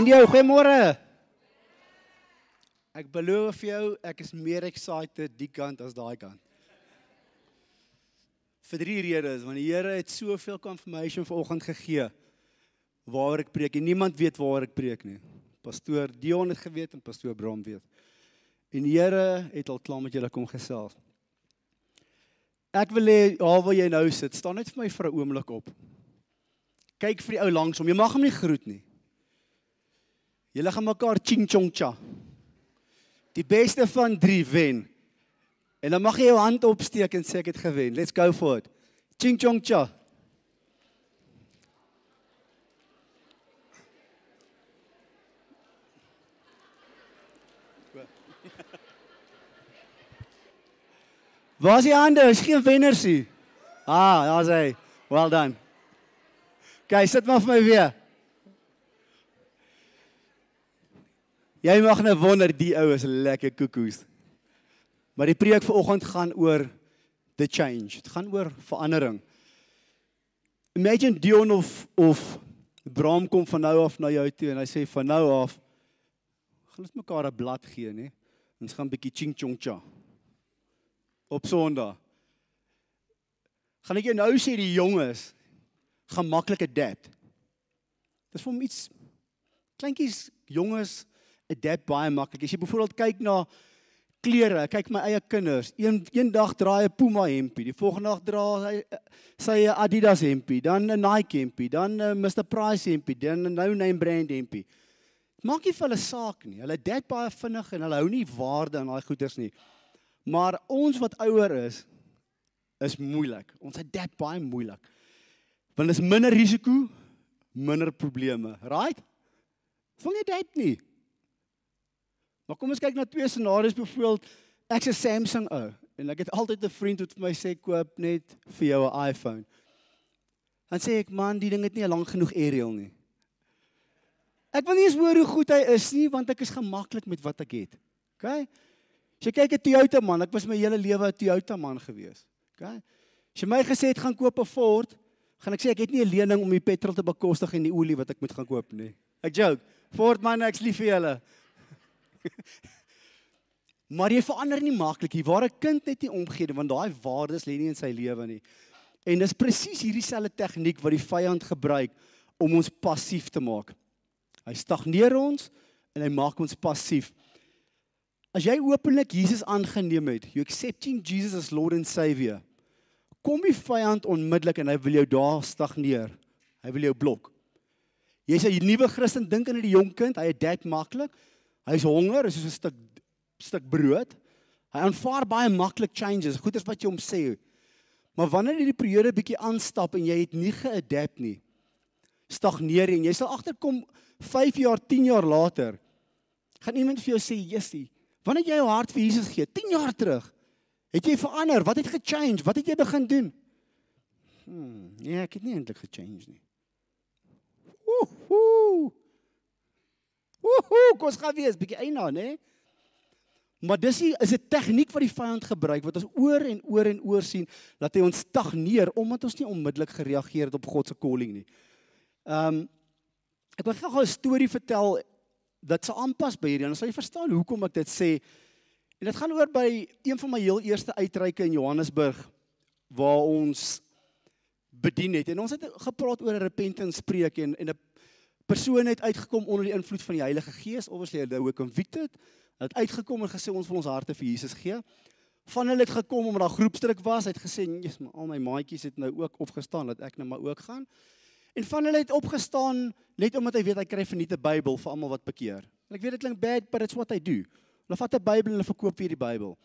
Jou, goeiemôre. Ek beloof vir jou, ek is meer excited die kant as daai kant. Vir drie redes, want die Here het soveel confirmation vanoggend gegee waar ek preek en niemand weet waar ek preek nie. Pastoor Dion het geweet en pastoor Bram weet. En die Here het al klaar met julle kom gesels. Ek wil hê waar waar jy nou sit, staan net vir my vir 'n oomblik op. Kyk vir die ou langs hom. Jy mag hom nie groet nie. Julle gaan mekaar ching chong cha. Die beste van 3 wen. En dan mag jy jou hand opsteek en sê ek het gewen. Let's go for it. Ching chong cha. Waar is die hande? Is geen wenners hier. Ah, daar's hy. Well done. Kyk, sit maar vir my weer. Jy mag nou wonder die ou is lekker koekoes. Maar die preek vanoggend gaan oor the change. Dit gaan oor verandering. Imagine Dion of of Bram kom van nou af na jou toe en hy sê van nou af gaan ons mekaar 'n blad gee, nê? Ons gaan 'n bietjie ching chong cha. Op Sondag. Gaan ek jou nou sê die jonges gaan maklik adapt. Dis vir hom iets kleintjies jonges adapt baie maklik. As jy byvoorbeeld kyk na klere, kyk my eie kinders. Een een dag dra hy 'n Puma hempie, die volgende dag dra hy sy Adidas hempie, dan 'n Nike hempie, dan 'n Mr Price hempie, dan 'n no name brand hempie. Maak nie vir hulle saak nie. Hulle adapt baie vinnig en hulle hou nie waarde aan daai goeders nie. Maar ons wat ouer is, is moeilik. Ons adapt baie moeilik. Want is minder risiko, minder probleme, right? Vang jy dit nie? Maar kom ons kyk na twee scenario's byvoorbeeld ek's 'n Samsung ou en ek het altyd 'n vriend wat vir my sê koop net vir jou 'n iPhone. Dan sê ek man, die ding het nie lank genoeg aerial nie. Ek wil nie eens hoor hoe goed hy is nie want ek is gemaklik met wat ek het. OK? As jy kyk 'n Toyota man, ek was my hele lewe 'n Toyota man gewees. OK? As jy my gesê het gaan koop 'n Ford, gaan ek sê ek het nie 'n lening om die petrol te bekostig en die olie wat ek moet gaan koop nie. Ek joke. Ford man, ek's lief vir julle. maar jy verander nie maklik nie. Waar 'n kind net nie omgee want daai waardes lê nie in sy lewe nie. En dis presies hierdie selfde tegniek wat die vyand gebruik om ons passief te maak. Hy stagneer ons en hy maak ons passief. As jy openlik Jesus aangeneem het, you accepting Jesus as Lord and Savior, kom die vyand onmiddellik en hy wil jou daar stagneer. Hy wil jou blok. Jy's 'n nuwe Christen, dink aan die jong kind, hy het dit maklik. Hy's honger, is soos 'n stuk stuk brood. Hy aanvaar baie maklik changes, goeders wat jy hom sê. Maar wanneer jy die periode bietjie aanstap en jy het nie geadapt nie, stagneer jy en jy sal agterkom 5 jaar, 10 jaar later gaan iemand vir jou sê, "Jessie, wanneer jy jou hart vir Jesus gee, 10 jaar terug, het jy verander? Wat het gechange? Wat het jy begin doen?" Hm, nee, ek het nie eintlik gechange nie. Woohoo! Woohoo, kos gaan wees bietjie eina, né? Maar dis hier is 'n tegniek wat die vyand gebruik wat ons oor en oor en oor sien dat hy ons stagneer omdat ons nie onmiddellik gereageer het op God se calling nie. Ehm um, ek wil gou 'n storie vertel dat se aanpas by hierdie en sal jy verstaan hoekom ek dit sê. En dit gaan oor by een van my heel eerste uitreike in Johannesburg waar ons bedien het. En ons het gepraat oor 'n repentance preek en en 'n persoon het uitgekom onder die invloed van die Heilige Gees, obviously hulle ook convicted. Hulle het uitgekom en gesê ons wil ons harte vir Jesus gee. Van hulle het gekom omdat daar groepsdruk was, het gesê, "Jesus, maar al my maatjies het nou ook opgestaan dat ek nou maar ook gaan." En van hulle het opgestaan net omdat hy weet hy kry verniet 'n Bybel vir almal wat bekeer. En ek weet dit klink bad, but it's what I do. Hulle vat 'n Bybel en hulle verkoop vir die Bybel.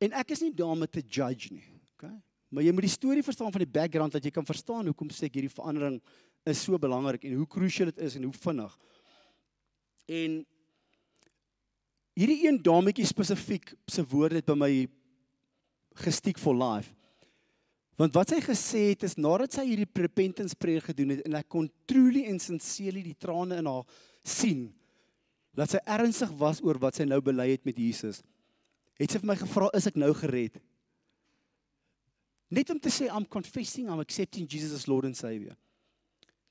En ek is nie daar om te judge nie, okay? Maar jy moet die storie verstaan van die background dat jy kan verstaan hoekom sê ek hierdie verandering is so belangrik en hoe crucial dit is en hoe vinnig. En hierdie een dametjie spesifiek se woorde het by my gestiek for life. Want wat sy gesê het is nadat sy hierdie repentance prayer gedoen het en ek kon truly and sincerely die trane in haar sien dat sy ernstig was oor wat sy nou bely het met Jesus. Het sy vir my gevra is ek nou gered? Net om te sê I'm confessing I'm accepting Jesus as Lord and Savior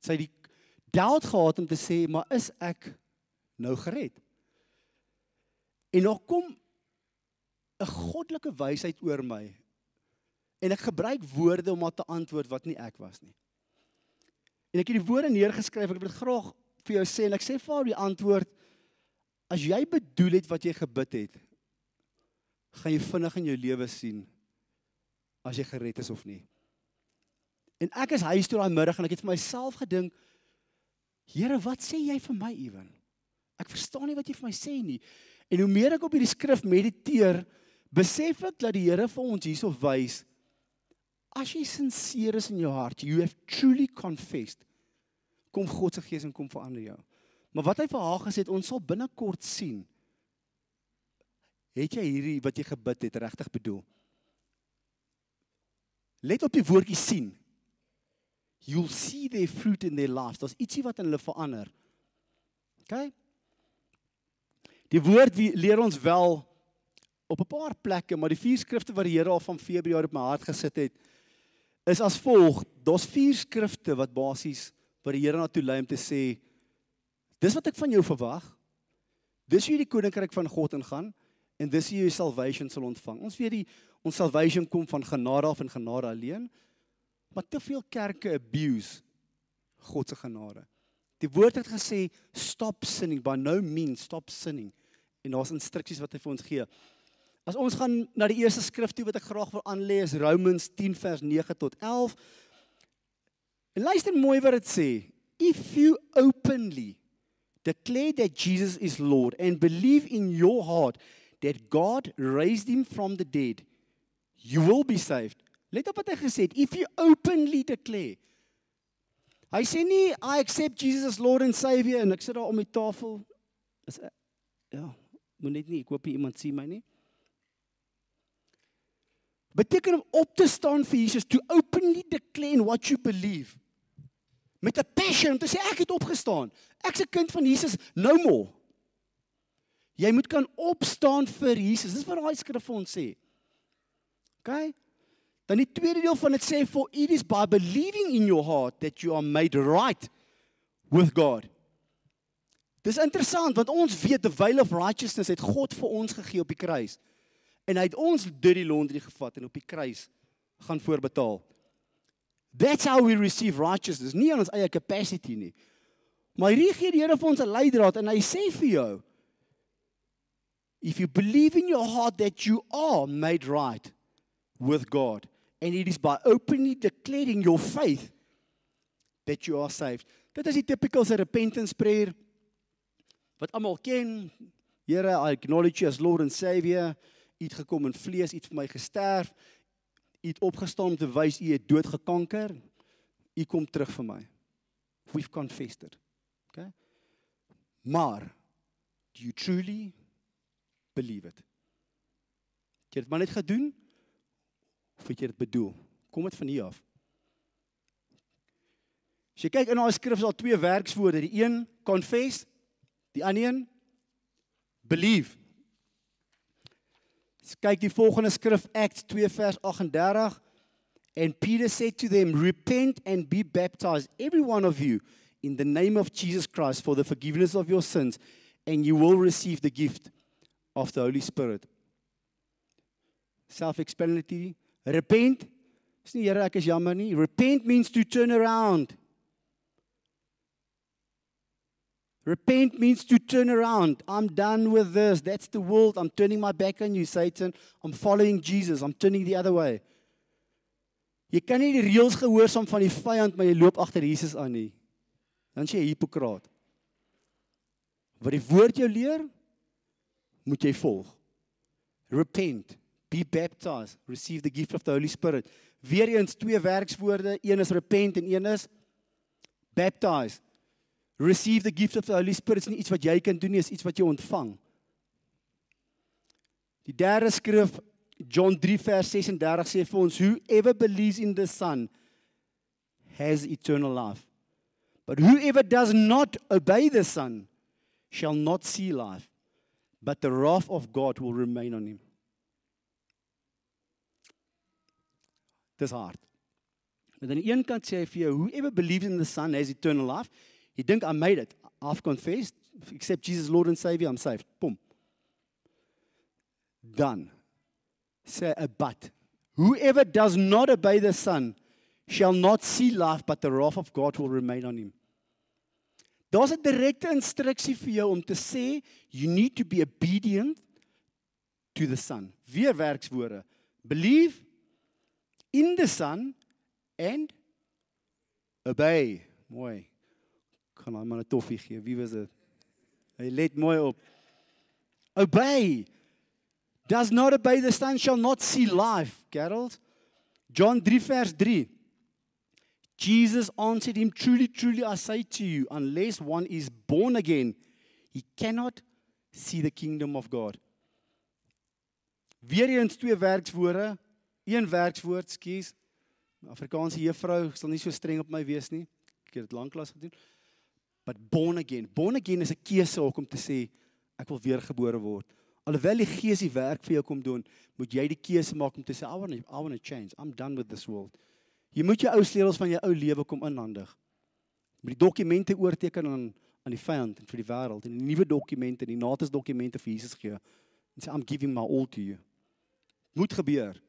sy die doubt gehad om te sê, maar is ek nou gered? En dan kom 'n goddelike wysheid oor my. En ek gebruik woorde om maar te antwoord wat nie ek was nie. En ek het die woorde neergeskryf. Ek wil dit graag vir jou sê en ek sê vir jou die antwoord as jy bedoel het wat jy gebid het, gaan jy vinnig in jou lewe sien as jy gered is of nie. En ek is huis toe daai middag en ek het vir myself gedink, Here, wat sê jy vir my ewen? Ek verstaan nie wat jy vir my sê nie. En hoe meer ek op hierdie skrif mediteer, besef ek dat die Here vir ons hierso wys as jy sinseer is in jou hart, you have truly confessed, kom God se gees en kom verander jou. Maar wat hy vir haar gesê het, ons sal binnekort sien. Het jy hierdie wat jy gebid het regtig bedoel? Let op die woordjie sien. You'll see their fruit in their lives. Daar's ietsie wat in hulle verander. OK? Die woord leer ons wel op 'n paar plekke, maar die vier skrifte wat die Here al van Februarie op my hart gesit het, is as volg. Daar's vier skrifte wat basies wat die Here na toe lei om te sê dis wat ek van jou verwag. Dis hoe die koninkryk van God ingaan en dis hoe jy salvation sal ontvang. Ons weet die ons salvation kom van genade af en genade alleen. Maar te veel kerke abuse God se genade. Die woord het gesê stop sinning by no means stop sinning. En daar's instruksies wat hy vir ons gee. As ons gaan na die eerste skrif toe wat ek graag wil aanlê is Romans 10 vers 9 tot 11. En luister mooi wat dit sê. If you openly declare that Jesus is Lord and believe in your heart that God raised him from the dead, you will be saved. Let op wat hy gesê het. If you openly declare. Hy sê nie I accept Jesus as Lord and Savior en ek sit daar om die tafel. Is ja, moet net nie ek hoop iemand sien my nie beteken om op te staan vir Jesus to openly declare what you believe met 'n passion om te sê ek het opgestaan ek's 'n kind van Jesus nou more jy moet kan opstaan vir Jesus dis wat daai skrif vir ons sê OK dan die tweede deel van dit sê for it is by believing in your heart that you are made right with God Dis interessant want ons weet the veil of righteousness het God vir ons gegee op die kruis en hy het ons dirty laundry gevat en op die kruis gaan voorbetaal. That's how we receive righteousness, nie ons eie capacity nie. Maar hier gee die Here vir ons 'n leidraad en hy sê vir jou If you believe in your heart that you are made right with God and it is by openly declaring your faith that you are saved. Dit is die typical repentance prayer wat almal ken. Here, I acknowledge you as Lord and Savior u het gekom in vlees, u het vir my gesterf. U het opgestaan om te wys u het dood gekanker. U kom terug vir my. We've confessed it. Okay? Maar do you truly believe it? Het jy dit maar net gedoen of het jy dit bedoel? Kom dit van hier af? As jy kyk in daai skrif is daar twee werkswoorde, die een confess, die ander een believe. Kyk die volgende skrif Acts 2 vers 38 and Peter said to them repent and be baptized every one of you in the name of Jesus Christ for the forgiveness of your sins and you will receive the gift of the Holy Spirit. Self-explanatory. Repent. Dis nie Here ek is jammer nie. Repent means to turn around. Repent means to turn around. I'm done with this. That's the world. I'm turning my back on you, Satan. I'm following Jesus. I'm turning the other way. Jy kan nie die reëls gehoorsaam van die vyand, maar jy loop agter Jesus aan nie. Dan sê jy hipokraat. Wat die woord jou leer, moet jy volg. Repent, be baptized, receive the gift of the Holy Spirit. Weereens twee werkswoorde, een is repent en een is baptized receive the gift of the Holy Spirit is nie iets wat jy kan doen nie, is iets wat jy ontvang. Die derde skrif John 3 vers 36 sê vir ons whoever believes in the son has eternal life. But whoever does not obey the son shall not see life, but the wrath of God will remain on him. Dis hard. Maar aan die een kant sê hy vir jou whoever believes in the son has eternal life Jy dink I made it. I've confessed, accept Jesus Lord and Savior, I'm saved. Boom. Done. Say a but. Whoever does not obey the Son shall not see life, but the wrath of God will remain on him. Daar's 'n direkte instruksie vir jou om te sê you need to be obedient to the Son. Weer werkswoorde. Believe in the Son and obey. Mooi. Kan hom 'n toffie gee. Wie was dit? Hy let mooi op. Obey. Does not obey the Son shall not see life, Gerald. John 3 vers 3. Jesus answered him, Truly, truly, I say to you, unless one is born again, he cannot see the kingdom of God. Weereens twee werkswoorde, een werkswoord, skus. Afrikaanse juffrou sal nie so streng op my wees nie. Ek het dit lanklaas gedoen. But born again. Born again is 'n keuse om te sê ek wil weergebore word. Alhoewel die Gees die werk vir jou kom doen, moet jy die keuse maak om te sê I want to I want to change. I'm done with this world. Jy moet jou ou sleutels van jou ou lewe kom inhandig. Met die dokumente oorteken aan aan die vyand en vir die wêreld en die nuwe dokumente, die nates dokumente vir Jesus gee. En sê I'm giving my all to you. Moet gebeur.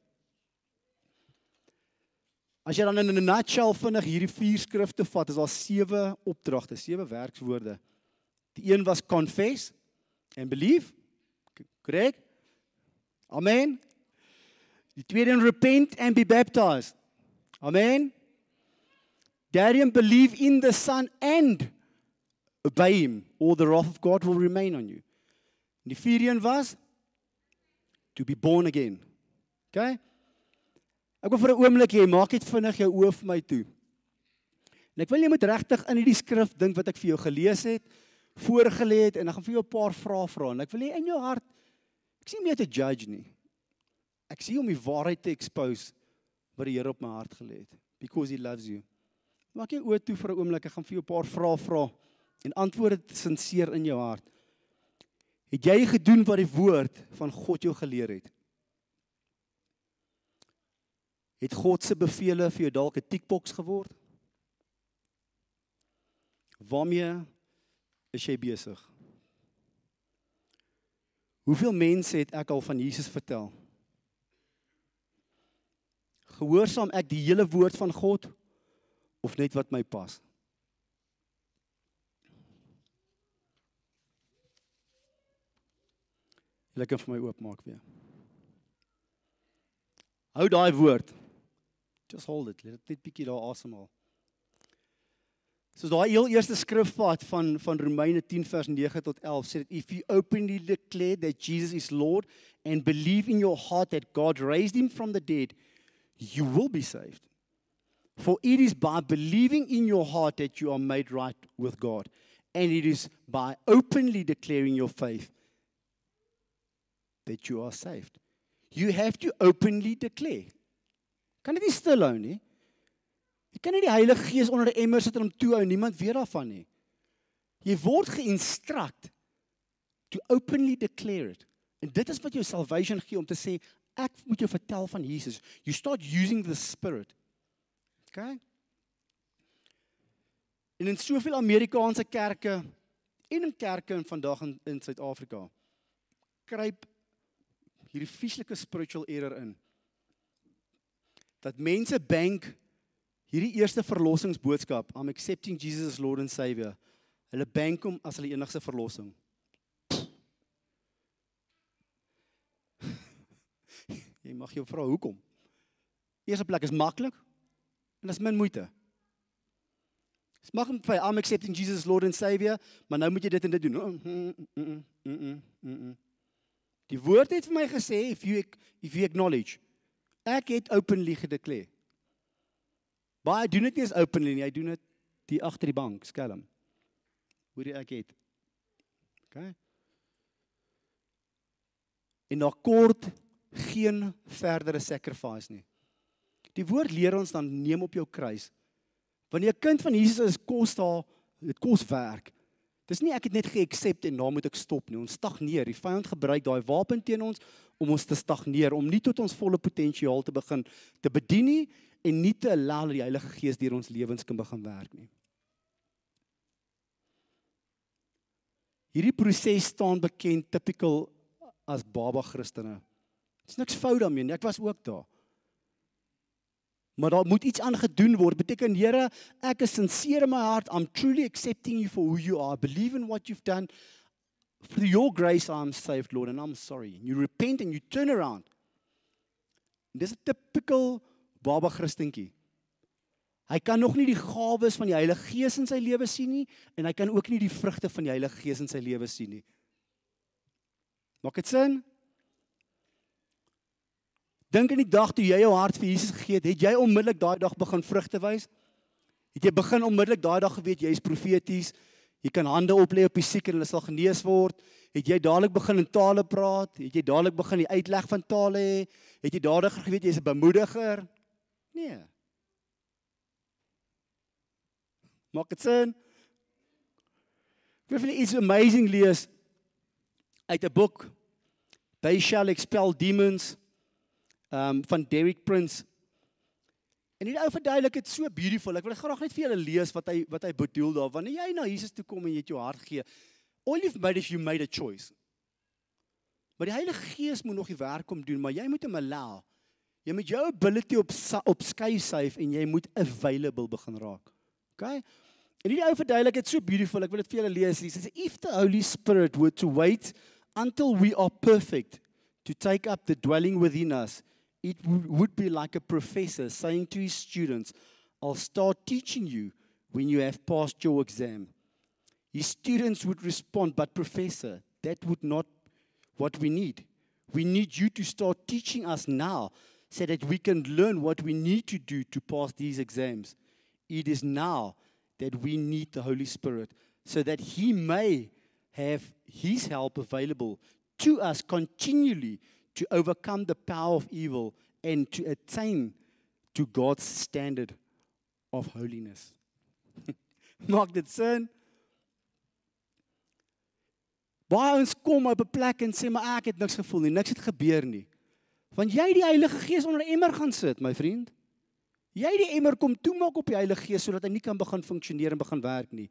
As jy dan in 'n nutshell vinnig hierdie vier skrifte vat, is daar sewe opdragte, sewe werkswoorde. Die een was confess and believe. Korrek? Amen. Die tweede een repent and be baptized. Amen. Darian believe in the son and obey him or the wrath of God will remain on you. Die vierde een was to be born again. Okay? Ek wil vir 'n oomblik hê, maak net vinnig jou oë vir my toe. En ek wil jy moet regtig in hierdie skrif dink wat ek vir jou gelees het, voorgelê het en ek gaan vir jou 'n paar vrae vra en ek wil hê in jou hart ek sien nie om te judge nie. Ek sien om die waarheid te expose wat die Here op my hart gelê het because he loves you. Maak jou oë toe vir 'n oomblik, ek gaan vir jou 'n paar vrae vra en antwoord dit sinseer in jou hart. Het jy gedoen wat die woord van God jou geleer het? Het God se beveel vir jou dalk 'n tikboks geword? Waarmee is jy besig? Hoeveel mense het ek al van Jesus vertel? Gehoorsaam ek die hele woord van God of net wat my pas? Lekker vir my oopmaak weer. Hou daai woord. Just hold it. Let dit net bietjie daar asemhaal. Soos daai heel eerste skrif vat van van Romeine 10 vers 9 tot 11 sê if you openly declare that Jesus is Lord and believe in your heart that God raised him from the dead you will be saved. For it is by believing in your heart that you are made right with God and it is by openly declaring your faith that you are saved. You have to openly declare. Kan dit nie stil hou nie? Jy kan nie die Heilige Gees onder 'n emmer sit en hom toehou niemand weet daarvan nie. Jy word geïnstruct to openly declare it. En dit is wat jou salvation gee om te sê ek moet jou vertel van Jesus. You start using the spirit. Okay? En in soveel Amerikaanse kerke en in kerke in vandag in Suid-Afrika kruip hierdie vieslike spiritual error in dat mense bank hierdie eerste verlossingsboodskap, I'm accepting Jesus as Lord and Savior. Hulle bank hom as hulle enigste verlossing. Jy mag jou vra hoekom? Eerste plek is maklik en is min moeite. Dis mag hom vir I'm accepting Jesus as Lord and Savior, maar nou moet jy dit en dit doen. Mm, mm, mm, mm, mm. Die woord het vir my gesê if you if you acknowledge Ek het openly gedekleer. Baie doen dit nie as openly nie, hy doen dit die agter die bank, skelm. Hoe die ek het. OK. En daar kort geen verdere sacrifice nie. Die woord leer ons dan neem op jou kruis. Wanneer 'n kind van Jesus is, kos daar dit kos werk. Dis nie ek het net geaccept en nou moet ek stop nie. Ons stagneer. Die vyand gebruik daai wapen teen ons om ons te stagneer, om nie tot ons volle potensiaal te begin te bedien nie en nie te allow dat die Heilige Gees deur ons lewens kan begin werk nie. Hierdie proses staan bekend typical as baba Christene. Dit's niks fout daarmee nie. Ek was ook daar. Maar daar moet iets aan gedoen word. Beteken Here, ek is sinseer in my hart. I'm truly accepting you for who you are. Believe in what you've done. Through your grace I'm saved, Lord, and I'm sorry. And you repent and you turn around. Dis 'n typical baba Christentjie. Hy kan nog nie die gawes van die Heilige Gees in sy lewe sien nie en hy kan ook nie die vrugte van die Heilige Gees in sy lewe sien nie. Maak dit sin? Dink aan die dag toe jy jou hart vir Jesus gegee het, het jy onmiddellik daai dag begin vrugte wys? Het jy begin onmiddellik daai dag geweet jy is profeties? Jy kan hande oplê op die siek en hulle sal genees word. Het jy dadelik begin in tale praat? Het jy dadelik begin die uitleg van tale hê? Het jy dadelik geweet jy's 'n bemoediger? Nee. Maak dit sin? Ek wil iets amazing lees uit 'n boek. They shall expel demons um van Derek Prince. En die ou verduidelik dit so beautiful. Ek wil graag net vir julle lees wat hy wat hy bedoel daar wanneer jy na Jesus toe kom en jy het jou hart gee. All you've made is you made a choice. Maar die Heilige Gees moet nog die werk kom doen, maar jy moet hom allow. Jy moet jou ability op op skei save en jy moet available begin raak. Okay? En hierdie ou verduidelik dit so beautiful. Ek wil dit vir julle lees. Hy sê if the Holy Spirit were to wait until we are perfect to take up the dwelling within us it would be like a professor saying to his students, I'll start teaching you when you have passed your exam. His students would respond, But, professor, that would not what we need. We need you to start teaching us now so that we can learn what we need to do to pass these exams. It is now that we need the Holy Spirit so that He may have His help available to us continually to overcome the power of evil and to attain to God's standard of holiness. Maak dit sin? Baie ons kom op 'n plek en sê maar ek het niks gevoel nie, niks het gebeur nie. Want jy die Heilige Gees onder 'n emmer gaan sit, my vriend. Jy die emmer kom toemaak op die Heilige Gees sodat hy nie kan begin funksioneer en begin werk nie.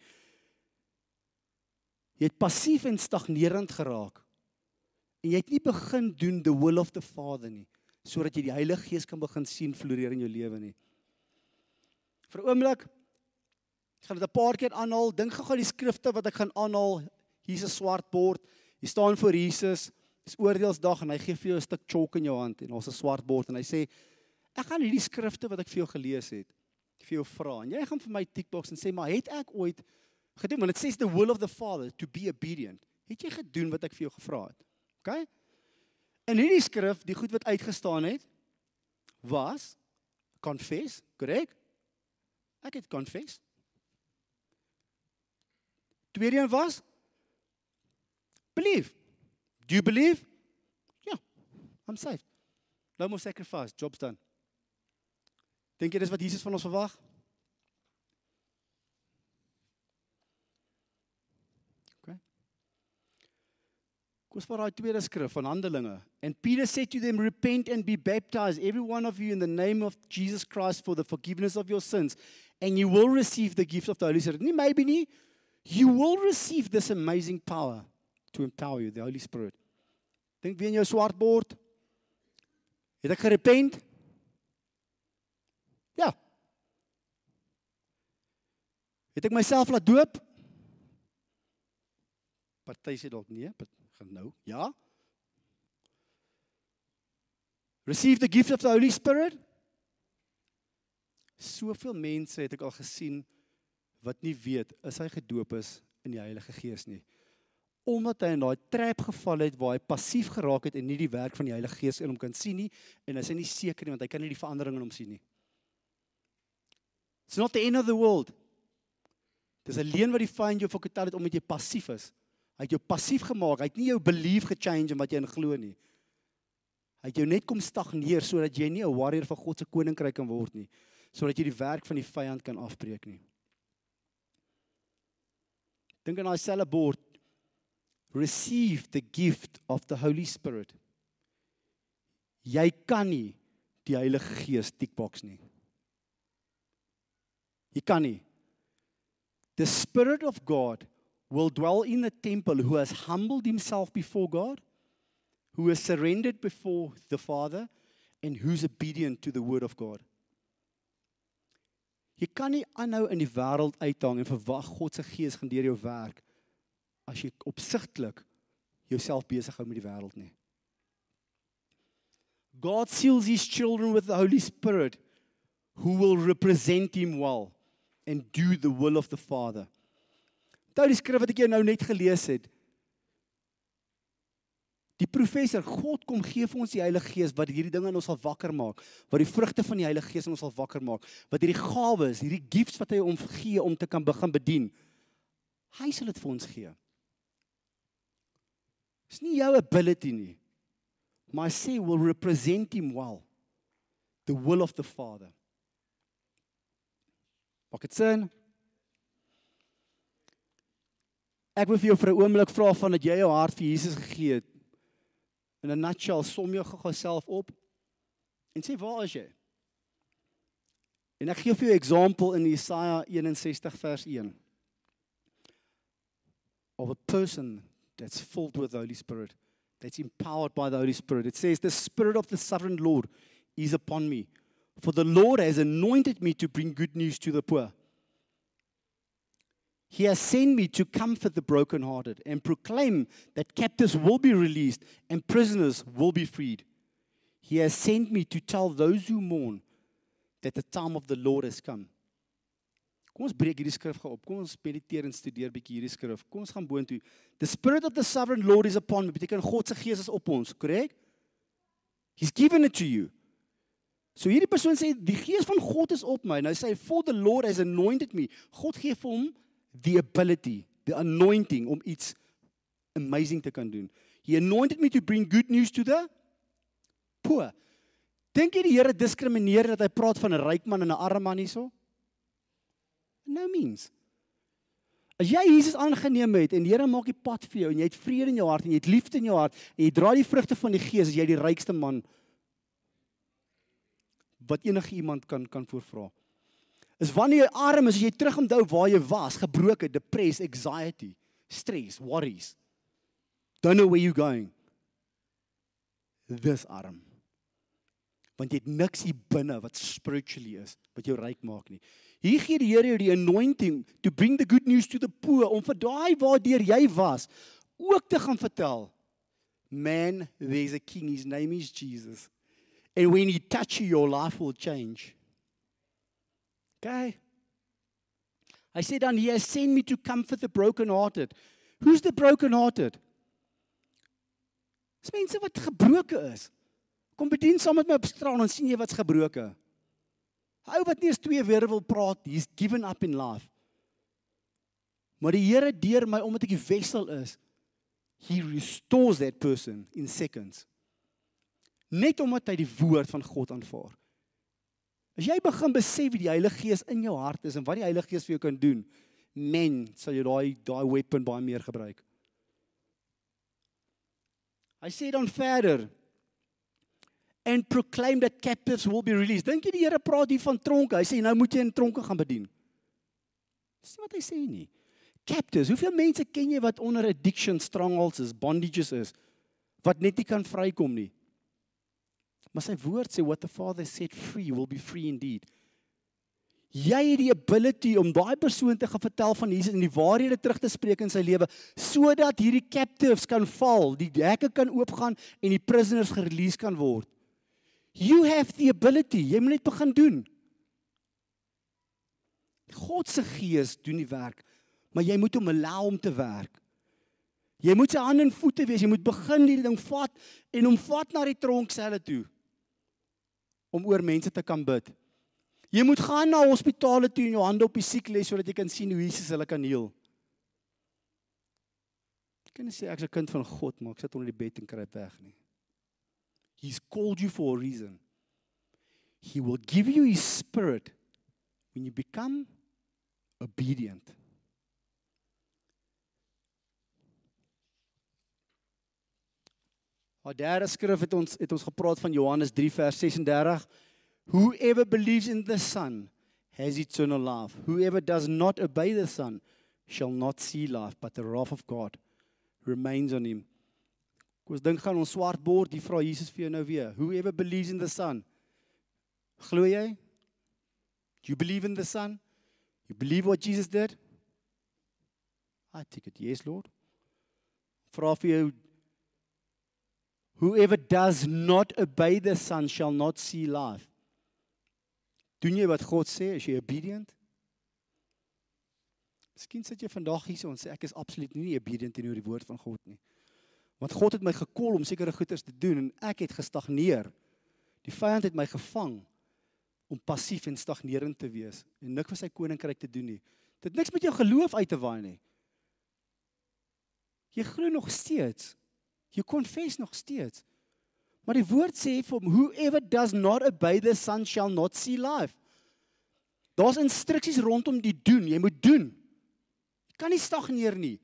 Jy het passief en stagnerend geraak. En jy het nie begin doen the will of the Father nie sodat jy die Heilige Gees kan begin sien floreer in jou lewe nie. Vir 'n oomblik gaan dit 'n paar keer aanhaal. Dink gou-gou die skrifte wat ek gaan aanhaal. Hier's 'n swart bord. Hier staan voor Jesus. Dis oordeelsdag en hy gee vir jou 'n stuk chalk in jou hand en ons 'n swart bord en hy sê ek gaan hierdie skrifte wat ek vir jou gelees het vir jou vra. En jy gaan vir my tikboks en sê maar het ek ooit gedoen want dit sê the will of the Father to be obedient. Het jy gedoen wat ek vir jou gevra het? OK? In hierdie skrif, die goed wat uitgestaan het, was confess, korrek? Ek het confess. Tweede een was believe. Do you believe? Ja. Yeah, I'm saved. No more sacrifice, job's done. Dink jy dis wat Jesus van ons verwag? Kom vir daai tweede skrif van Handelinge. And Peter said to them, Repent and be baptized, every one of you, in the name of Jesus Christ for the forgiveness of your sins, and you will receive the gift of the Holy Spirit. Nie maybe nie. You will receive this amazing power to empower you, the Holy Spirit. Dink weer in jou swart bord. Het ek gerepent? Ja. Het ek myself laat doop? Party sê dalk nee, gaan nou. Ja? Receive the gift of the Holy Spirit. Soveel mense het ek al gesien wat nie weet is hy gedoop is in die Heilige Gees nie. Omdat hy in daai trap geval het waar hy passief geraak het en nie die werk van die Heilige Gees in hom kan sien nie en hy is nie seker nie want hy kan nie die verandering in hom sien nie. It's not the end of the world. Dis 'n leen wat die vyand jou vertel het omdat jy passief is. Hy het jou passief gemaak. Hy het nie jou belief gechange in wat jy in glo nie. Hy het jou net kom stagneer sodat jy nie 'n warrior van God se koninkryk kan word nie, sodat jy die werk van die vyand kan afbreek nie. Dink aan daai selfe bord. Receive the gift of the Holy Spirit. Jy kan nie die Heilige Gees tikboks nie. Jy kan nie. The Spirit of God will dwell in the temple who has humbled himself before God, who has surrendered before the Father, and who's obedient to the word of God. Jy kan nie aanhou in die wêreld uithang en verwag God se gees gaan deur jou werk as jy opsigtelik jouself besig hou met die wêreld nie. God seals his children with the Holy Spirit who will represent him well and do the will of the Father. Onthou die skrif wat ek jou nou net gelees het. Die professor, God kom gee vir ons die Heilige Gees wat hierdie dinge in ons sal wakker maak, wat die vrugte van die Heilige Gees in ons sal wakker maak, wat hierdie gawes, hierdie gifts wat hy ons gee om te kan begin bedien. Hy sal dit vir ons gee. Dis nie jou ability nie. My say will represent him well. The will of the Father. Maak dit sin? Ek wil vir jou vir 'n oomblik vra van dat jy jou hart vir Jesus gegee het. In 'n nutshell som jou gou self op en sê waar is jy? En ek gee vir jou 'n voorbeeld in Jesaja 61 vers 1 of a person that's filled with the Holy Spirit, that's empowered by the Holy Spirit. It says, The Spirit of the sovereign Lord is upon me, for the Lord has anointed me to bring good news to the poor. He has sent me to comfort the brokenhearted and proclaim that captives will be released and prisoners will be freed. He has sent me to tell those who mourn that the time of the Lord has come. Kom ons breek hierdie skrif gou op. Kom ons mediteer en studeer bietjie hierdie skrif. Kom ons gaan boontoe. The spirit of the sovereign Lord is upon me. Beteken God se gees is op ons, korrek? He's given it to you. So hierdie persoon sê die gees van God is op my. Nou sê hy for the Lord has anointed me. God gee vir hom the ability, the anointing om iets amazing te kan doen. He anointed me to bring good news to the poor. Dink jy die Here diskrimineer dat hy praat van 'n ryk man en 'n arm man hierso? No means. As jy Jesus aangeneem het en die Here maak die pad vir jou en jy het vrede in jou hart en jy het liefde in jou hart en jy dra die vrugte van die Gees, as jy die rykste man wat enige iemand kan kan voorvra is wanneer jy arm is, as jy terugomhou waar jy was, gebroke, depressed, anxiety, stress, worries. Don't know where you going. Dis arm. Want jy het niks hier binne wat spiritually is, wat jou ryk maak nie. Hier gee die Here jou die anointing to bring the good news to the poor om vir daai waardeur jy was ook te gaan vertel. Man, there's a king, his name is Jesus. And when he touch you, your life will change. Okay. Said, and he has sent me to comfort the brokenhearted. Who's the brokenhearted? Dis mense wat gebroke is. Kom bedien saam met my op straat en sien jy wat's gebroke. Ou wat nie eens twee woorde wil praat, he's given up in life. Maar die Here deur my omdat ek die wessel is, he restores that person in seconds. Net omdat hy die woord van God aanvaar. As jy begin besef wie die Heilige Gees in jou hart is en wat die Heilige Gees vir jou kan doen, men sal jy daai daai weapon baie meer gebruik. Hy sê dan verder and proclaim that captives will be released. Dink jy die Here praat hier van tronke? Hy sê nou moet jy in tronke gaan bedien. Dis nie wat hy sê nie. Captives, hoeveel mense ken jy wat onder addiction strongholds is, bondages is wat net nie kan vrykom nie? Maar sy woord sê what the father set free will be free indeed. Jy het die ability om daai persoon te gaan vertel van Jesus en die waarhede terug te spreek in sy lewe sodat hierdie captives kan val, die hekke kan oopgaan en die prisoners gerelease kan word. You have the ability. Jy moet net begin doen. God se gees doen die werk, maar jy moet hom allow om te werk. Jy moet sy hande en voete wees. Jy moet begin hierdie ding vat en hom vat na die tronkselle toe om oor mense te kan bid. Jy moet gaan na hospitale toe en jou hande op die siek lê sodat jy kan sien hoe Jesus hulle kan heel. Jy kan sê ek's 'n kind van God, maar ek sit onder die bed en kruip weg nie. He's called you for a reason. He will give you his spirit when you become obedient. Maar derde skrif het ons het ons gepraat van Johannes 3 vers 36. Whoever believes in the Son has eternal life. Whoever does not obey the Son shall not see life, but the wrath of God remains on him. Kom ons dink gaan ons swart bord, die vra Jesus vir jou nou weer. Whoever believes in the Son. Glo jy? Do you believe in the Son? You believe what Jesus did? I take it, yes, Lord. Vra vir jou Whoever does not obey the Son shall not see life. Doen jy wat God sê? Is jy obedient? Miskien sit jy vandag hier en sê ek is absoluut nie obedient teenoor die woord van God nie. Want God het my gekol om sekere goeders te doen en ek het gestagneer. Die vyand het my gevang om passief en stagnerend te wees en niks vir sy koninkryk te doen nie. Dit niks met jou geloof uit te waai nie. Jy glo nog steeds. Jy confess nog steeds. Maar die woord sê vir hom whoever does not obey the son shall not see life. Daar's instruksies rondom die doen. Jy moet doen. Jy kan nie stagneer nie.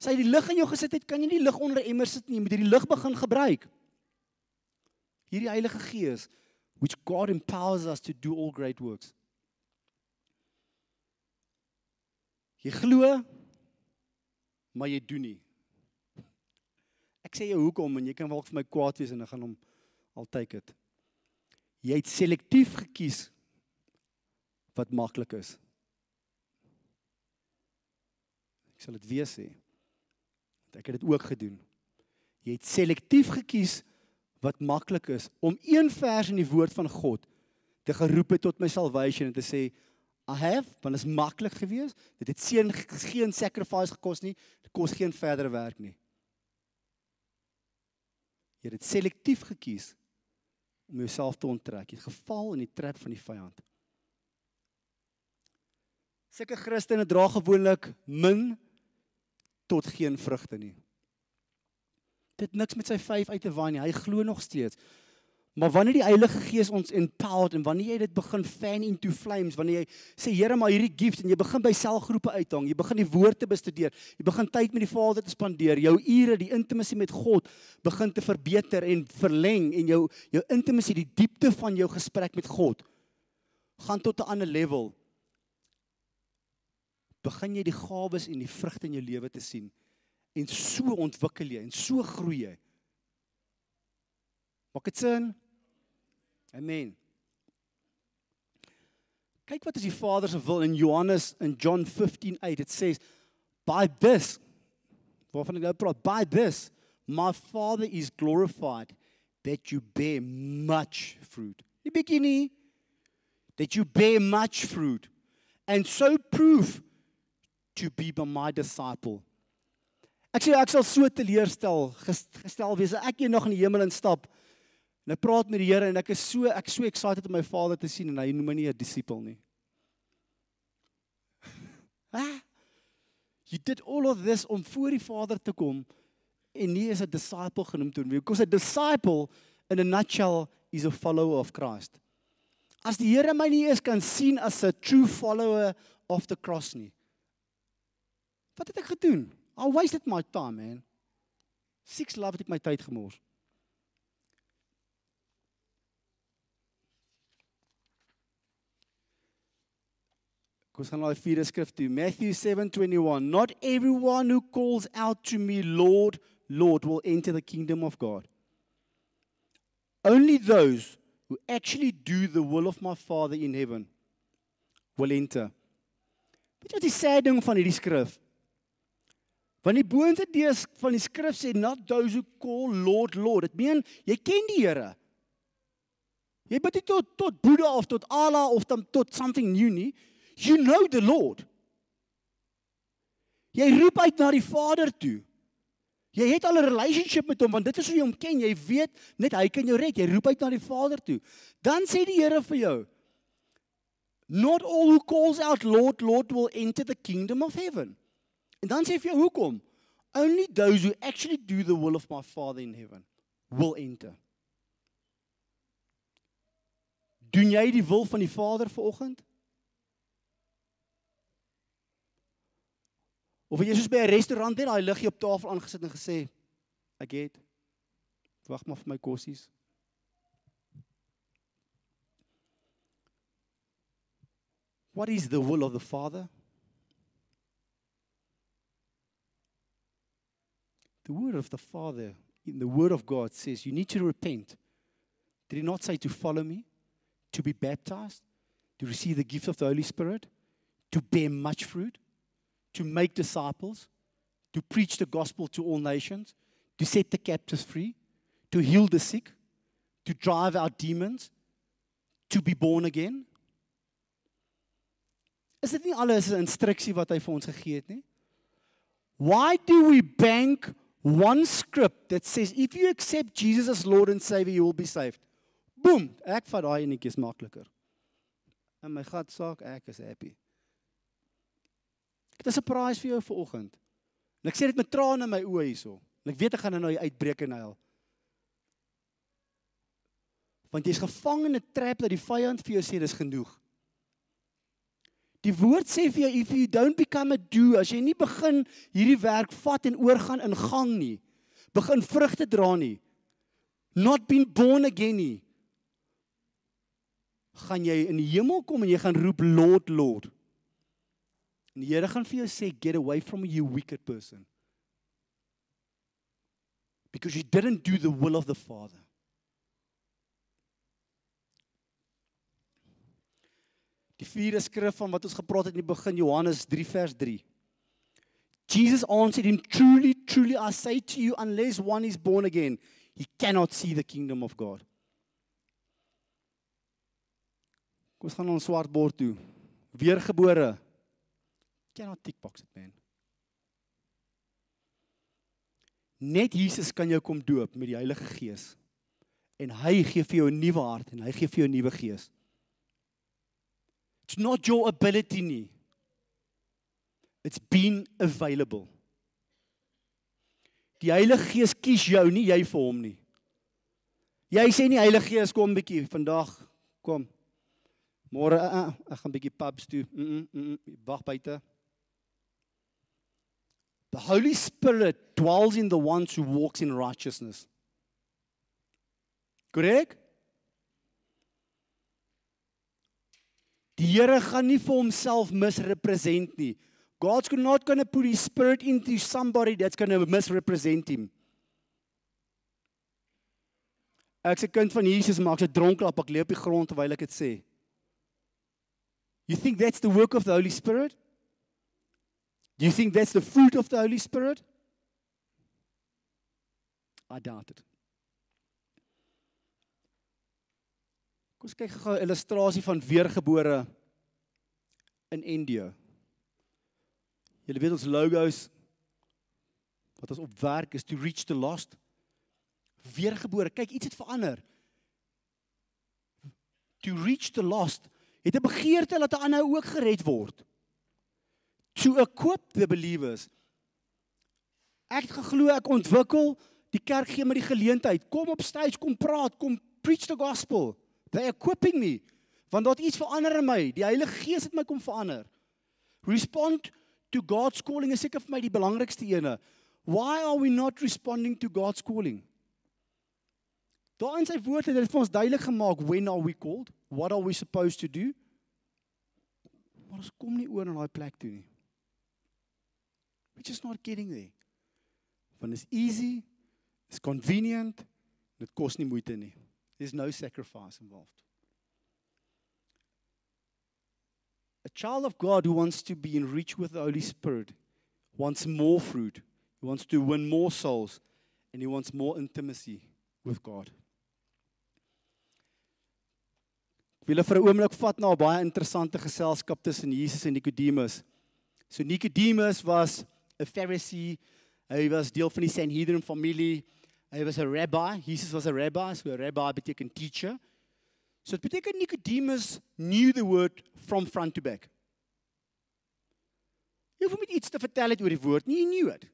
As hy die lig in jou gesit het, kan jy nie lig onder 'n emmer sit nie. Jy moet hierdie lig begin gebruik. Hierdie Heilige Gees which God empowers us to do all great works. Jy glo maar jy doen nie. Ek sê jou hoekom en jy kan dalk vir my kwaad wees en ek gaan hom al take it. Jy het selektief gekies wat maklik is. Ek sal dit weer sê. Ek het dit ook gedoen. Jy het selektief gekies wat maklik is om een vers in die woord van God te geroep het tot my salvation en te sê I have want dit is maklik geweest. Dit het geen geen sacrifice gekos nie. Dit kos geen verdere werk nie. Jy het dit selektief gekies om jouself te onttrek. Jy het geval in die trap van die vyand. Sulke Christene dra gewoonlik min tot geen vrugte nie. Dit niks met sy vyf uit te waai nie. Hy glo nog steeds. Maar wanneer die Heilige Gees ons empowered en wanneer jy dit begin fan into flames, wanneer jy sê Here, maar hierdie gifts en jy begin by selgroepe uithang, jy begin die woord te bestudeer, jy begin tyd met die Vader te spandeer, jou ure, die intimasie met God begin te verbeter en verleng en jou jou intimasie, die diepte van jou gesprek met God gaan tot 'n ander level begin jy die gawes en die vrugte in jou lewe te sien en so ontwikkel jy en so groei jy. Maak dit sin? Amen. Kyk wat is die Vader se wil in Johannes in John 15:8 dit sê by this waarvan ek nou praat by this my father is glorified that you bear much fruit. Die beginning that you bear much fruit and so prove to be my disciple. Ek sê ek sal so teleurstel gestel wees as ek eendag in die hemel instap en ek praat met die Here en ek is so ek so excited om my Vader te sien en hy noem my nie 'n disipel nie. Ah. You did all of this om voor die Vader te kom en nie as 'n disciple genoem te word because a disciple in a nutshell is a follower of Christ. As die Here my nie eens kan sien as 'n true follower of the cross nie. Wat het ek gedoen? I wasted my time, man. Six love het ek my tyd gemors. Kom ons gaan na die vierde skrif toe. Matthew 7:21. Not everyone who calls out to me, Lord, Lord, will enter the kingdom of God. Only those who actually do the will of my Father in heaven will enter. Weet jy wat die sê ding van hierdie skrif? Want die boonste deel van die skrif sê not those who call Lord Lord. Dit meen jy ken die Here. Jy bid nie tot tot Boeddha of tot Allah of dan tot something new nie. You know the Lord. Jy roep uit na die Vader toe. Jy het al 'n relationship met hom want dit is hoe jy hom ken. Jy weet net hy kan jou red. Jy roep uit na die Vader toe. Dan sê die Here vir jou Not all who calls out Lord Lord will enter the kingdom of heaven. En dan sê hy vir jou hoekom? Only those who actually do the will of my Father in heaven will enter. Doen jy die wil van die Vader vanoggend? Of jy soos by 'n restaurant net daai liggie op tafel aangesit en gesê ek het wag maar vir my kossies. What is the will of the Father? The word of the Father in the word of God says you need to repent. Did he not say to follow me, to be baptized, to receive the gift of the Holy Spirit, to bear much fruit? To make disciples, to preach the gospel to all nations, to set the captives free, to heal the sick, to drive out demons, to be born again? Is dit nie alles 'n instruksie wat hy vir ons gegee het nie? Why do we bank one script that says if you accept Jesus as Lord and Savior you will be saved? Boom, ek vat daai enetjies makliker. En my gat saak, ek is happy. Dit is 'n prys vir jou vir oggend. En ek sê dit met trane in my oë hierso. En ek weet ek gaan nou uitbreek en huil. Want jy's gevang in 'n trap dat die vyand vir jou sê dis genoeg. Die woord sê vir jou if you don't become a do as jy nie begin hierdie werk vat en oorgaan in gang nie, begin vrugte dra nie, not been born again nie, gaan jy in die hemel kom en jy gaan roep Lord Lord. En die Here gaan vir jou sê get away from you wicked person. Because you didn't do the will of the Father. Die vierde skrif van wat ons gepraat het in die begin Johannes 3 vers 3. Jesus answered him truly truly I say to you unless one is born again he cannot see the kingdom of God. Kom ons gaan ons swart bord toe. Weergebore. Cannot tick box it man. Net Jesus kan jou kom doop met die Heilige Gees. En hy gee vir jou 'n nuwe hart en hy gee vir jou 'n nuwe gees. It's not your ability nie. It's been available. Die Heilige Gees kies jou nie jy vir hom nie. Jy sê nie Heilige Gees kom 'n bietjie vandag kom. Môre uh, uh, ek gaan 'n bietjie pubs toe. Mm -mm, mm -mm, wag buite. The Holy Spirit dwells in the ones who walks in righteousness. Korrek? Die Here gaan nie vir homself misrepresent nie. God's not going to put his spirit into somebody that's going to misrepresent him. Ek's 'n kind van Jesus, maar ek's 'n dronklap, ek lê op die grond terwyl ek dit sê. You think that's the work of the Holy Spirit? Do you think that's the fruit of the Holy Spirit? I doubt it. Kom ons kyk gou 'n illustrasie van weergebore in India. Julle weet ons logos wat ons op werk is to reach the lost. Weergebore. Kyk, iets het verander. To reach the lost. Het 'n begeerte dat 'n ander ook gered word. To equip the believers. Ek het geglo ek ontwikkel die kerk gee my die geleentheid. Kom op stage, kom praat, kom preach the gospel. They equipping me. Want daar iets verander in my. Die Heilige Gees het my kom verander. Respond to God's calling is seker vir my die belangrikste ene. Why are we not responding to God's calling? Daar in sy woord het dit vir ons duidelik gemaak when are we called? What are we supposed to do? Maar ons kom nie oor na daai plek toe nie. We just not getting there. Want it's easy, it's convenient, dit kos nie moeite nie. There's no sacrifice involved. A child of God who wants to be enriched with the Holy Spirit wants more fruit. He wants to win more souls and he wants more intimacy with God. Ek wil vir 'n oomblik vat na 'n baie interessante geselskap tussen Jesus en Nikodemus. So Nikodemus was 'n Pharisee. Hy was deel van die Sanhedrin familie. Hy was 'n rabbi. Jesus was 'n rabbi. So 'n rabbi beteken teacher. So dit beteken Nicodemus knew the word from front to back. Jy hoef net iets te vertel het oor die woord, nie knew it.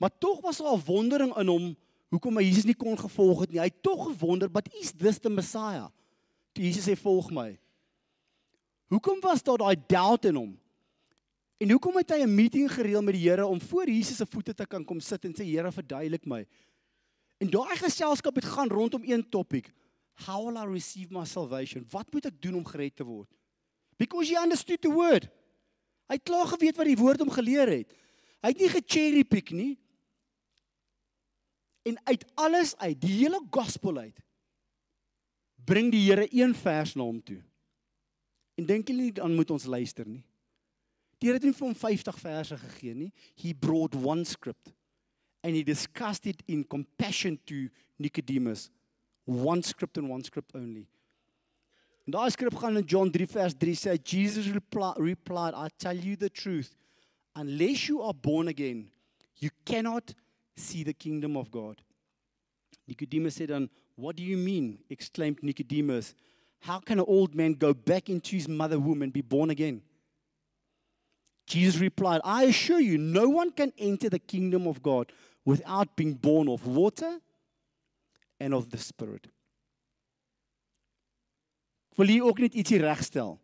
Maar tog was daar 'n wondering in hom hoekom hy Jesus nie kon gevolg het nie. Hy het tog gewonder, "But is this the Messiah?" Toe Jesus sê, "Volg my." Hoekom was daar daai doubt in hom? En hoekom het hy 'n meeting gereël met die Here om voor Jesus se voete te kan kom sit en sê, "Here, verduidelik my." En daai geselskap het gaan rondom een topik. How will I receive my salvation? Wat moet ek doen om gered te word? Because he understood the word. Hy het klaar geweet wat die woord hom geleer het. Hy het nie gecherry pick nie. En uit alles uit, die hele gospel uit, bring die Here een vers na hom toe. En dink jy nie dan moet ons luister nie? Here het nie vir hom 50 verse gegee nie. He brought one script and he discussed it in compassion to Nicodemus. One script and one script only. En daai skrif gaan in John 3 vers 3 sê Jesus replied, I tell you the truth, unless you are born again, you cannot see the kingdom of God. Nicodemus said dan, what do you mean? exclaimed Nicodemus. How can an old man go back into his mother womb and be born again? Jesus replied, I assure you, no one can enter the kingdom of God without being born of water and of the Spirit. Ek wil hier ook net ietsie regstel.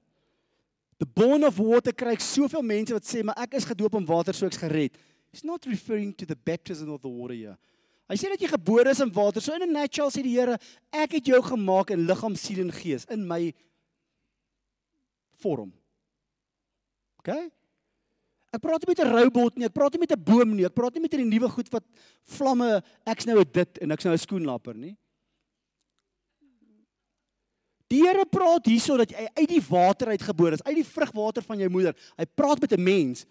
The born of water kry ek soveel mense wat sê maar ek is gedoop in water so ek's gered. He's not referring to the baptism of the water here. Hy sê dat jy gebore is in water. So in 'n natural sê die Here, ek het jou gemaak in liggaam, siel en gees in my vorm. OK? Ek praat nie met 'n robot nie, ek praat nie met 'n boom nie, ek praat nie met hierdie nuwe goed wat vlamme, ek's nou 'n dit en ek's nou 'n skoenlapper nie. Die Here praat hierso dat jy uit die water uitgebore is, uit die vrugwater van jou moeder. Hy praat met 'n mens.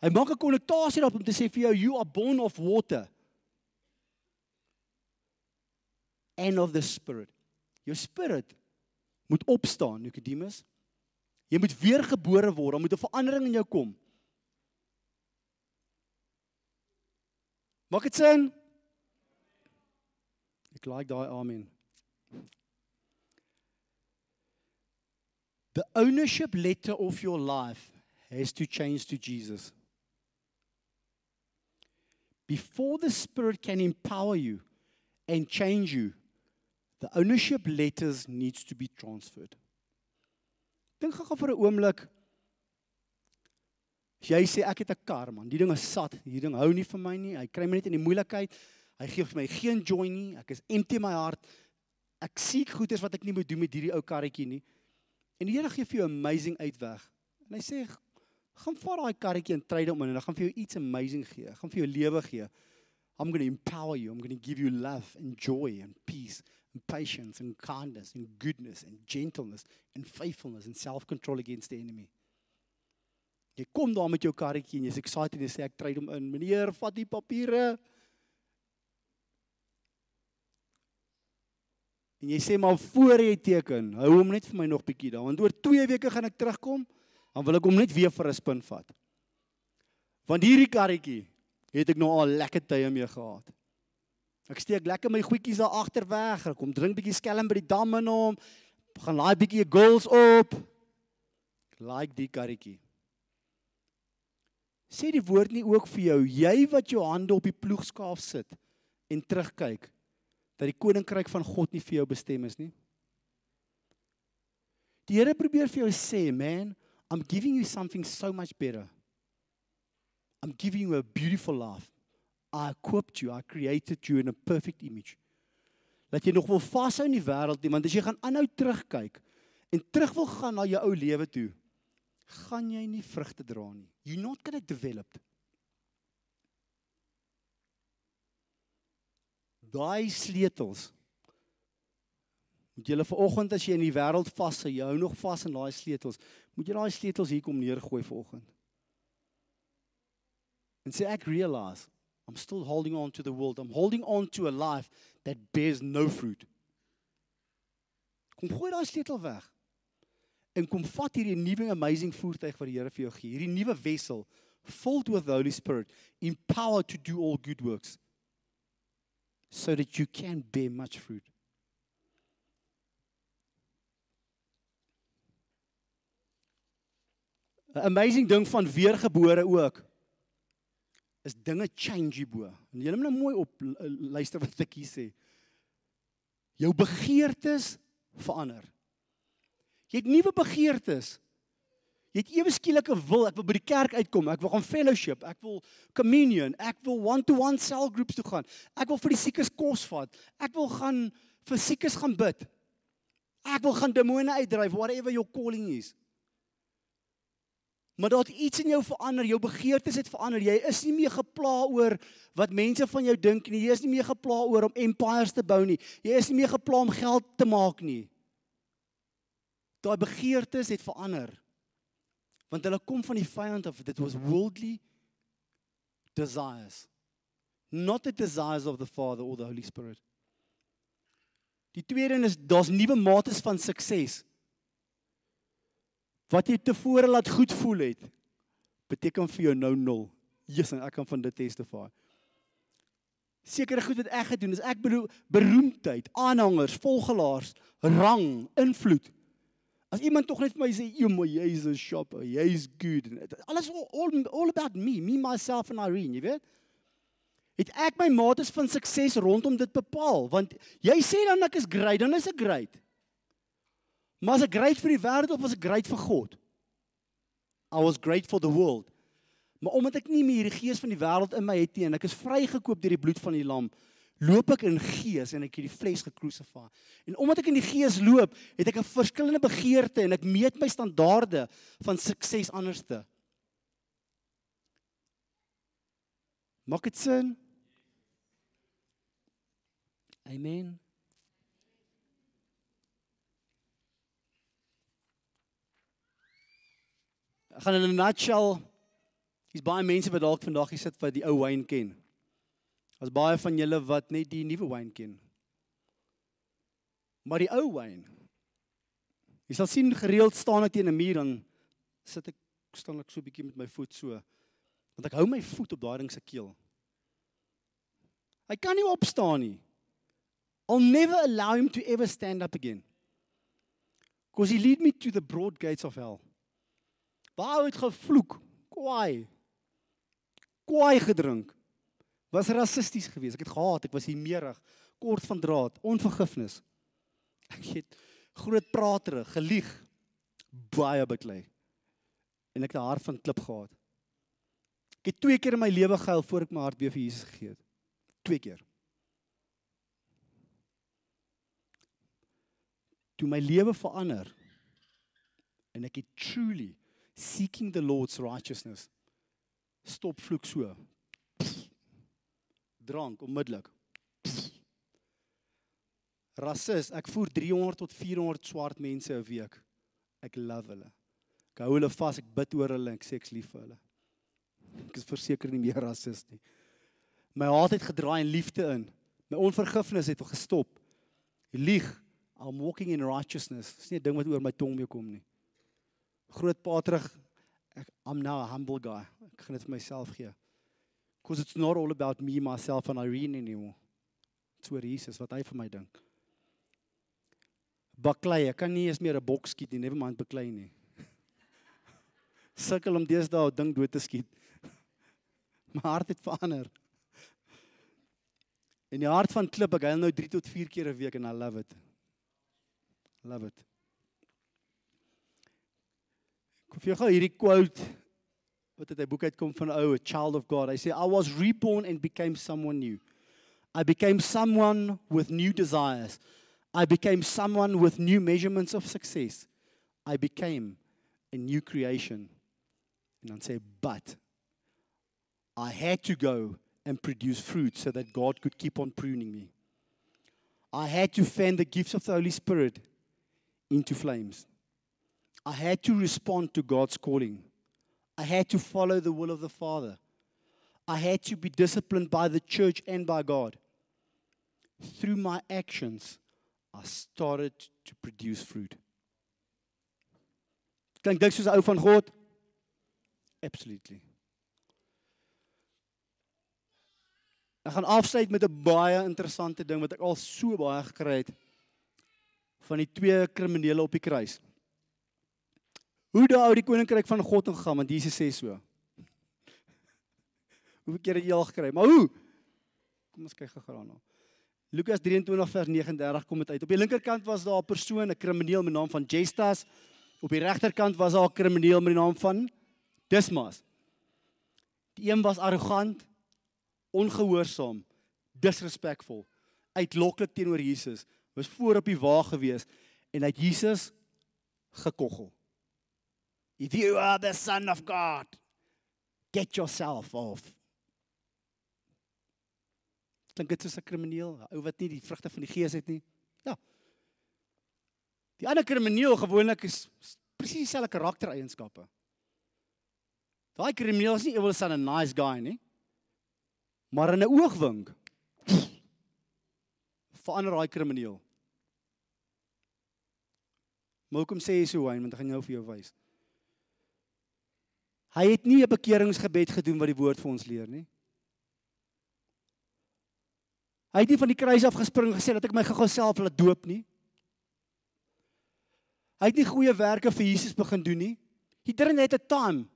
Hy maak 'n konnotasie daarop om te sê vir jou you are born of water. and of the spirit. Jou spirit moet opstaan, Nikodemus. Jy moet weer gebore word, daar moet 'n verandering in jou kom. Maak dit sin? Ek like daai amen. The ownership letter of your life has to change to Jesus. Before the Spirit can empower you and change you, the ownership letters needs to be transferred. Dink gou vir 'n oomblik. As jy sê ek het 'n kar man, die ding is sat, hierdie ding hou nie vir my nie. Hy kry my net in die moeilikheid. Hy gee vir my geen joy nie. Ek is empty my hart. Ek sien goeders wat ek nie moet doen met hierdie ou karretjie nie. En die Here gee vir jou amazing uitweg. En hy sê gaan vat daai karretjie en trade hom in en dan gaan vir jou iets amazing gee. Ek gaan vir jou lewe gee. I'm going to empower you. I'm going to give you love and joy and peace and patience and kindness and goodness and gentleness and faithfulness and self-control against the enemy. Jy kom daar met jou karretjie en jy's excited en jy sê ek tryd hom in. Meneer, vat die papiere. En jy sê maar voor jy teken, hou hom net vir my nog bietjie daar. Want oor 2 weke gaan ek terugkom. Dan wil ek hom net weer vir 'n spin vat. Want hierdie karretjie het ek nou al lekker tye mee gehad. Ek steek lekker my goedjies daar agter weg. Ek kom drink bietjie skelm by die dam in hom. Gaan laai bietjie girls op. Like die karretjie. Sê die woord nie ook vir jou, jy wat jou hande op die ploegskaaf sit en terugkyk dat die koninkryk van God nie vir jou bestem is nie? Die Here probeer vir jou sê, man, I'm giving you something so much better. I'm giving you a beautiful life. I equipped you, I created you in a perfect image. Dat jy nog wil vashou in die wêreld nie, want as jy gaan aanhou terugkyk en terug wil gaan na jou ou lewe toe, gaan jy nie vrugte dra nie. You not going to develop. Daai sleutels moet jy vanoggend as jy in die wêreld vashou, jy hou nog vas in daai sleutels, moet jy daai sleutels hier kom neergooi vanoggend. And say ek realize I'm still holding on to the world. I'm holding on to a life that bears no fruit. Kom gooi daai sleutel weg. En kom vat hierdie nuwe amazing voertuig wat die Here vir jou gee. Hierdie nuwe wessel filled with the Holy Spirit, empowered to do all good works so that you can bear much fruit. Amazing ding van weergebore ook is dinge change hierbo. En jy moet nou mooi op luister wat ek hier sê. Jou begeertes verander. Jy het nuwe begeertes. Jy het ewe skielike wil, ek wil by die kerk uitkom, ek wil gaan fellowship, ek wil communion, ek wil one-to-one -one cell groups toe gaan. Ek wil vir die siekes kos vat. Ek wil gaan vir siekes gaan bid. Ek wil gaan demone uitdryf, whatever your calling is. Maar daar het iets in jou verander, jou begeertes het verander. Jy is nie meer gepla oor wat mense van jou dink nie. Jy is nie meer gepla oor om empires te bou nie. Jy is nie meer gepla om geld te maak nie. Daai begeertes het verander. Want hulle kom van die vyand af. Dit was worldly desires. Not the desires of the Father or the Holy Spirit. Die tweede is daar's nuwe mates van sukses wat jy tevore laat goed voel het beteken vir jou nou nul. Jesus, ek kan van dit testify. Sekere goed wat ek gedoen is ek bedoel beroemdheid, aanhangers, volgelaars, rang, invloed. As iemand tog net vir my sê, "Jo, my jy's 'n shopper, jy's good." Alles all, all about me, me myself and Irene, jy weet? Het ek my mates van sukses rondom dit bepaal, want jy sê dan ek is great, dan is ek great. Maar as ek great vir die wêreld of as ek great vir God? I was great for the world. Maar omdat ek nie meer die gees van die wêreld in my het nie en ek is vrygekoop deur die bloed van die lam, loop ek in gees en ek het die vlees gekruisifieer. En omdat ek in die gees loop, het ek 'n verskillende begeerte en ek meet my standaarde van sukses anderste. Maak dit sin? Amen. Ek gaan in 'n nutshell hier's baie mense wat dalk vandag hier sit wat die ou wyn ken. Daar's baie van julle wat net die nuwe wyn ken. Maar die ou wyn. Jy sal sien gereeld staan ek teen 'n muur dan sit ek staan ek so bietjie met my voet so. Want ek hou my voet op daai ding se keel. Hy kan nie opstaan nie. I'll never allow him to ever stand up again. Cause he lead me to the broad gates of hell. Waar het gevloek, kwaai. Kwaai gedrink. Was rassisties geweest. Ek het gehaat, ek was hier meerig, kort van draad, onvergifnis. Ek het groot praterig, gelieg, baie beklei. En ek het 'n hart van klip gehad. Ek het twee keer in my lewe gehuil voor ek my hart weer vir Jesus gegee het. Twee keer. Toe my lewe verander en ek het truly seeking the Lord's righteousness. Stop vloek so. Drank onmiddellik. Rassis, ek voer 300 tot 400 swart mense 'n week. Ek love hulle. Ek hou hulle vas, ek bid oor hulle, ek sê ek's lief vir hulle. Ek is verseker nie meer rassis nie. My hart het gedraai in liefde in. My onvergifnis het gestop. Lieg, I'm walking in righteousness. Dis nie 'n ding wat oor my tong mee kom nie groot pa terug ek I'm now a humble guy. Ek gaan dit vir myself gee. Because it's not all about me myself and Irene anymore. It's oor Jesus wat hy vir my dink. Baklei, ek kan nie eens meer 'n bok skiet nie, never mind baklei nie. Sukkel om deesdae 'n ding dood te skiet. My hart het verander. In die hart van klip ek hy nou 3 tot 4 keer 'n week en I love it. Love it. Ek vir jou hierdie quote wat uit 'n boek uitkom van 'n ou, a child of God. Hy sê I was reborn and became someone new. I became someone with new desires. I became someone with new measurements of success. I became a new creation. And dan sê but I had to go and produce fruit so that God could keep on pruning me. I had to fan the gifts of the Holy Spirit into flames. I had to respond to God's calling. I had to follow the will of the Father. I had to be disciplined by the church and by God. Through my actions, I started to produce fruit. Klink dit soos 'n ou van God? Absolutely. Ek gaan afsluit met 'n baie interessante ding wat ek al so baie gekry het van die twee kriminele op die kruis. Hoe daai die koninkryk van God ingaan want Jesus sê so. Hoeveel keer het jy al gekry? Maar hoe? Kom ons kyk gou daarna. Lukas 23 vers 39 kom dit uit. Op die linkerkant was daar 'n persoon, 'n krimineel met die naam van Justus. Op die regterkant was daar 'n krimineel met die naam van Dismas. Die een was arrogant, ongehoorsaam, disrespekvol, uitloklik teenoor Jesus, was voor op die wa gewees en hy het Jesus gekoggel If you are the son of God, get yourself off. Klink dit soos 'n krimineel, ou wat nie die vrugte van die gees het nie? Ja. Die ander krimineel gewoonlik is presies dieselfde karaktereienskappe. Daai krimineel is nie ewels 'n nice guy nie. Maar in 'n oogwink verander daai krimineel. Malcolm sê so Wayne, want ek gaan jou vir jou wys. Hy het nie 'n bekeringsgebed gedoen wat die woord vir ons leer nie. Hy het nie van die kruis af gespring gesê dat ek my gou-gou self laat doop nie. Hy het nie goeie werke vir Jesus begin doen nie. He didn't at a time.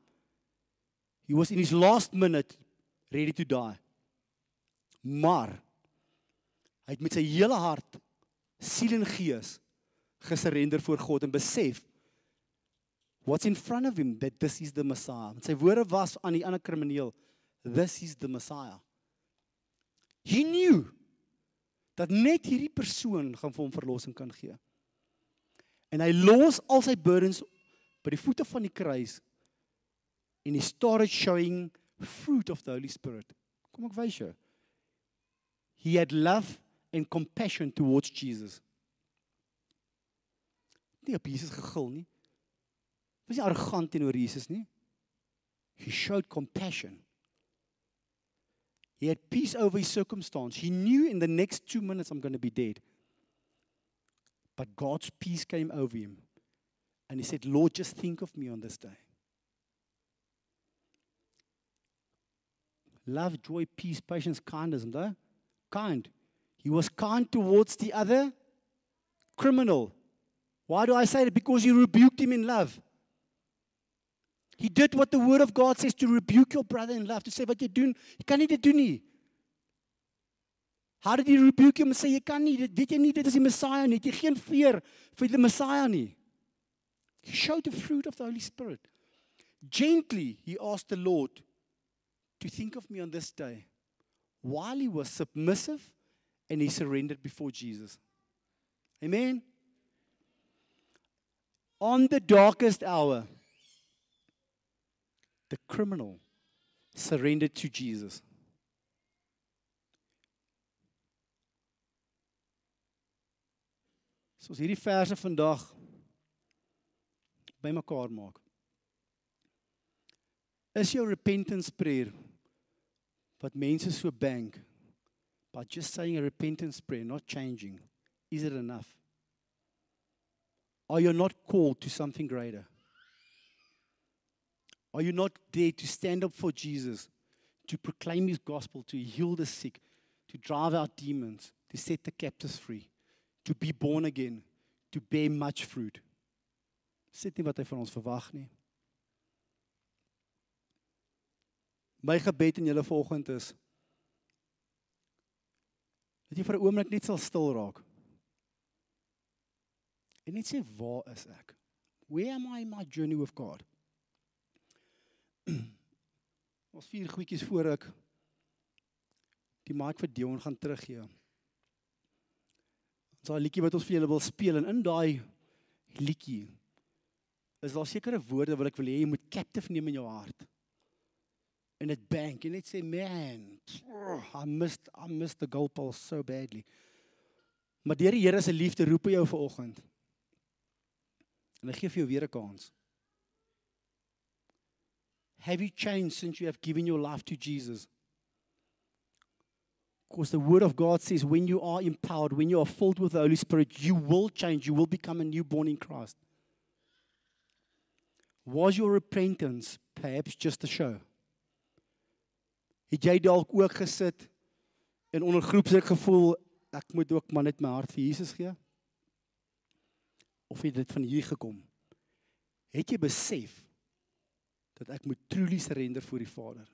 He was in his last minute ready to die. Maar hy het met sy hele hart, siel en gees gesurrender voor God en besef what's in front of him that this is the Messiah. En sy woorde was aan die ander krimineel, this is the Messiah. He knew dat net hierdie persoon gaan vir hom verlossing kan gee. En hy los al sy burdens by die voete van die kruis en he started showing fruit of the Holy Spirit. Kom ek wys jou. He had love and compassion towards Jesus. Nie op Jesus gegil nie. Was nie arrogant teenoor Jesus nie. He showed compassion. He had peace over his circumstance. He knew in the next 2 minutes I'm going to be dead. But God's peace came over him. And he said, "Lord, just think of me on this day." Love, joy, peace, patience, kindness, and the kind. He was kind towards the other criminal. Why do I say that? Because he rebuked him in love. He did what the word of God says to rebuke your brother in love, to say wat jy doen, jy kan nie dit doen nie. How did he rebuke him and say jy kan nie, dit weet jy nie dit is die Messiah nie, jy geen veer vir die Messiah nie. He showed the fruit of the Holy Spirit. Gently he asked the Lord to think of me on this day while he was submissive and he surrendered before Jesus. Amen. On the darkest hour, the criminal surrendered to Jesus. So as hierdie verse vandag bymekaar maak. Is jou repentance prayer wat mense so bank but just saying a repentance prayer not changing is it enough? Are you not called to something greater? Are you not there to stand up for Jesus, to proclaim his gospel, to heal the sick, to drive out demons, to set the captives free, to be born again, to bear much fruit? Sit nie wat hy van ons verwag nie. My gebed in julle vanoggend is dat jy vir 'n oomblik net sal stil raak. En net sê waar is ek? Where am I in my journey with God? Ons vier goedjies voor ek die mic vir Dion gaan teruggee. Ons daai liedjie wat ons vir julle wil speel en in daai liedjie is daar sekere woorde wat ek wil hê jy moet captive neem in jou hart. En dit bank en net sê man, oh, I missed I missed the goal post so badly. Maar deur die Here se liefde roep hy jou vanoggend. En hy gee vir jou weer 'n kans. Have you changed since you have given your life to Jesus? Because the Word of God says, when you are empowered, when you are filled with the Holy Spirit, you will change. You will become a newborn in Christ. Was your repentance perhaps just a show? Het jy dalk ook gesit en onder groepsdruk gevoel ek moet ook maar net my hart vir Jesus gee? Of het dit van hier gekom? Het jy besef dat ek moet truly surrender voor die Vader.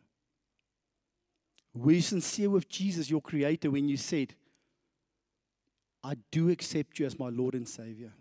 Were you sincere with Jesus your creator when you said I do accept you as my Lord and Savior?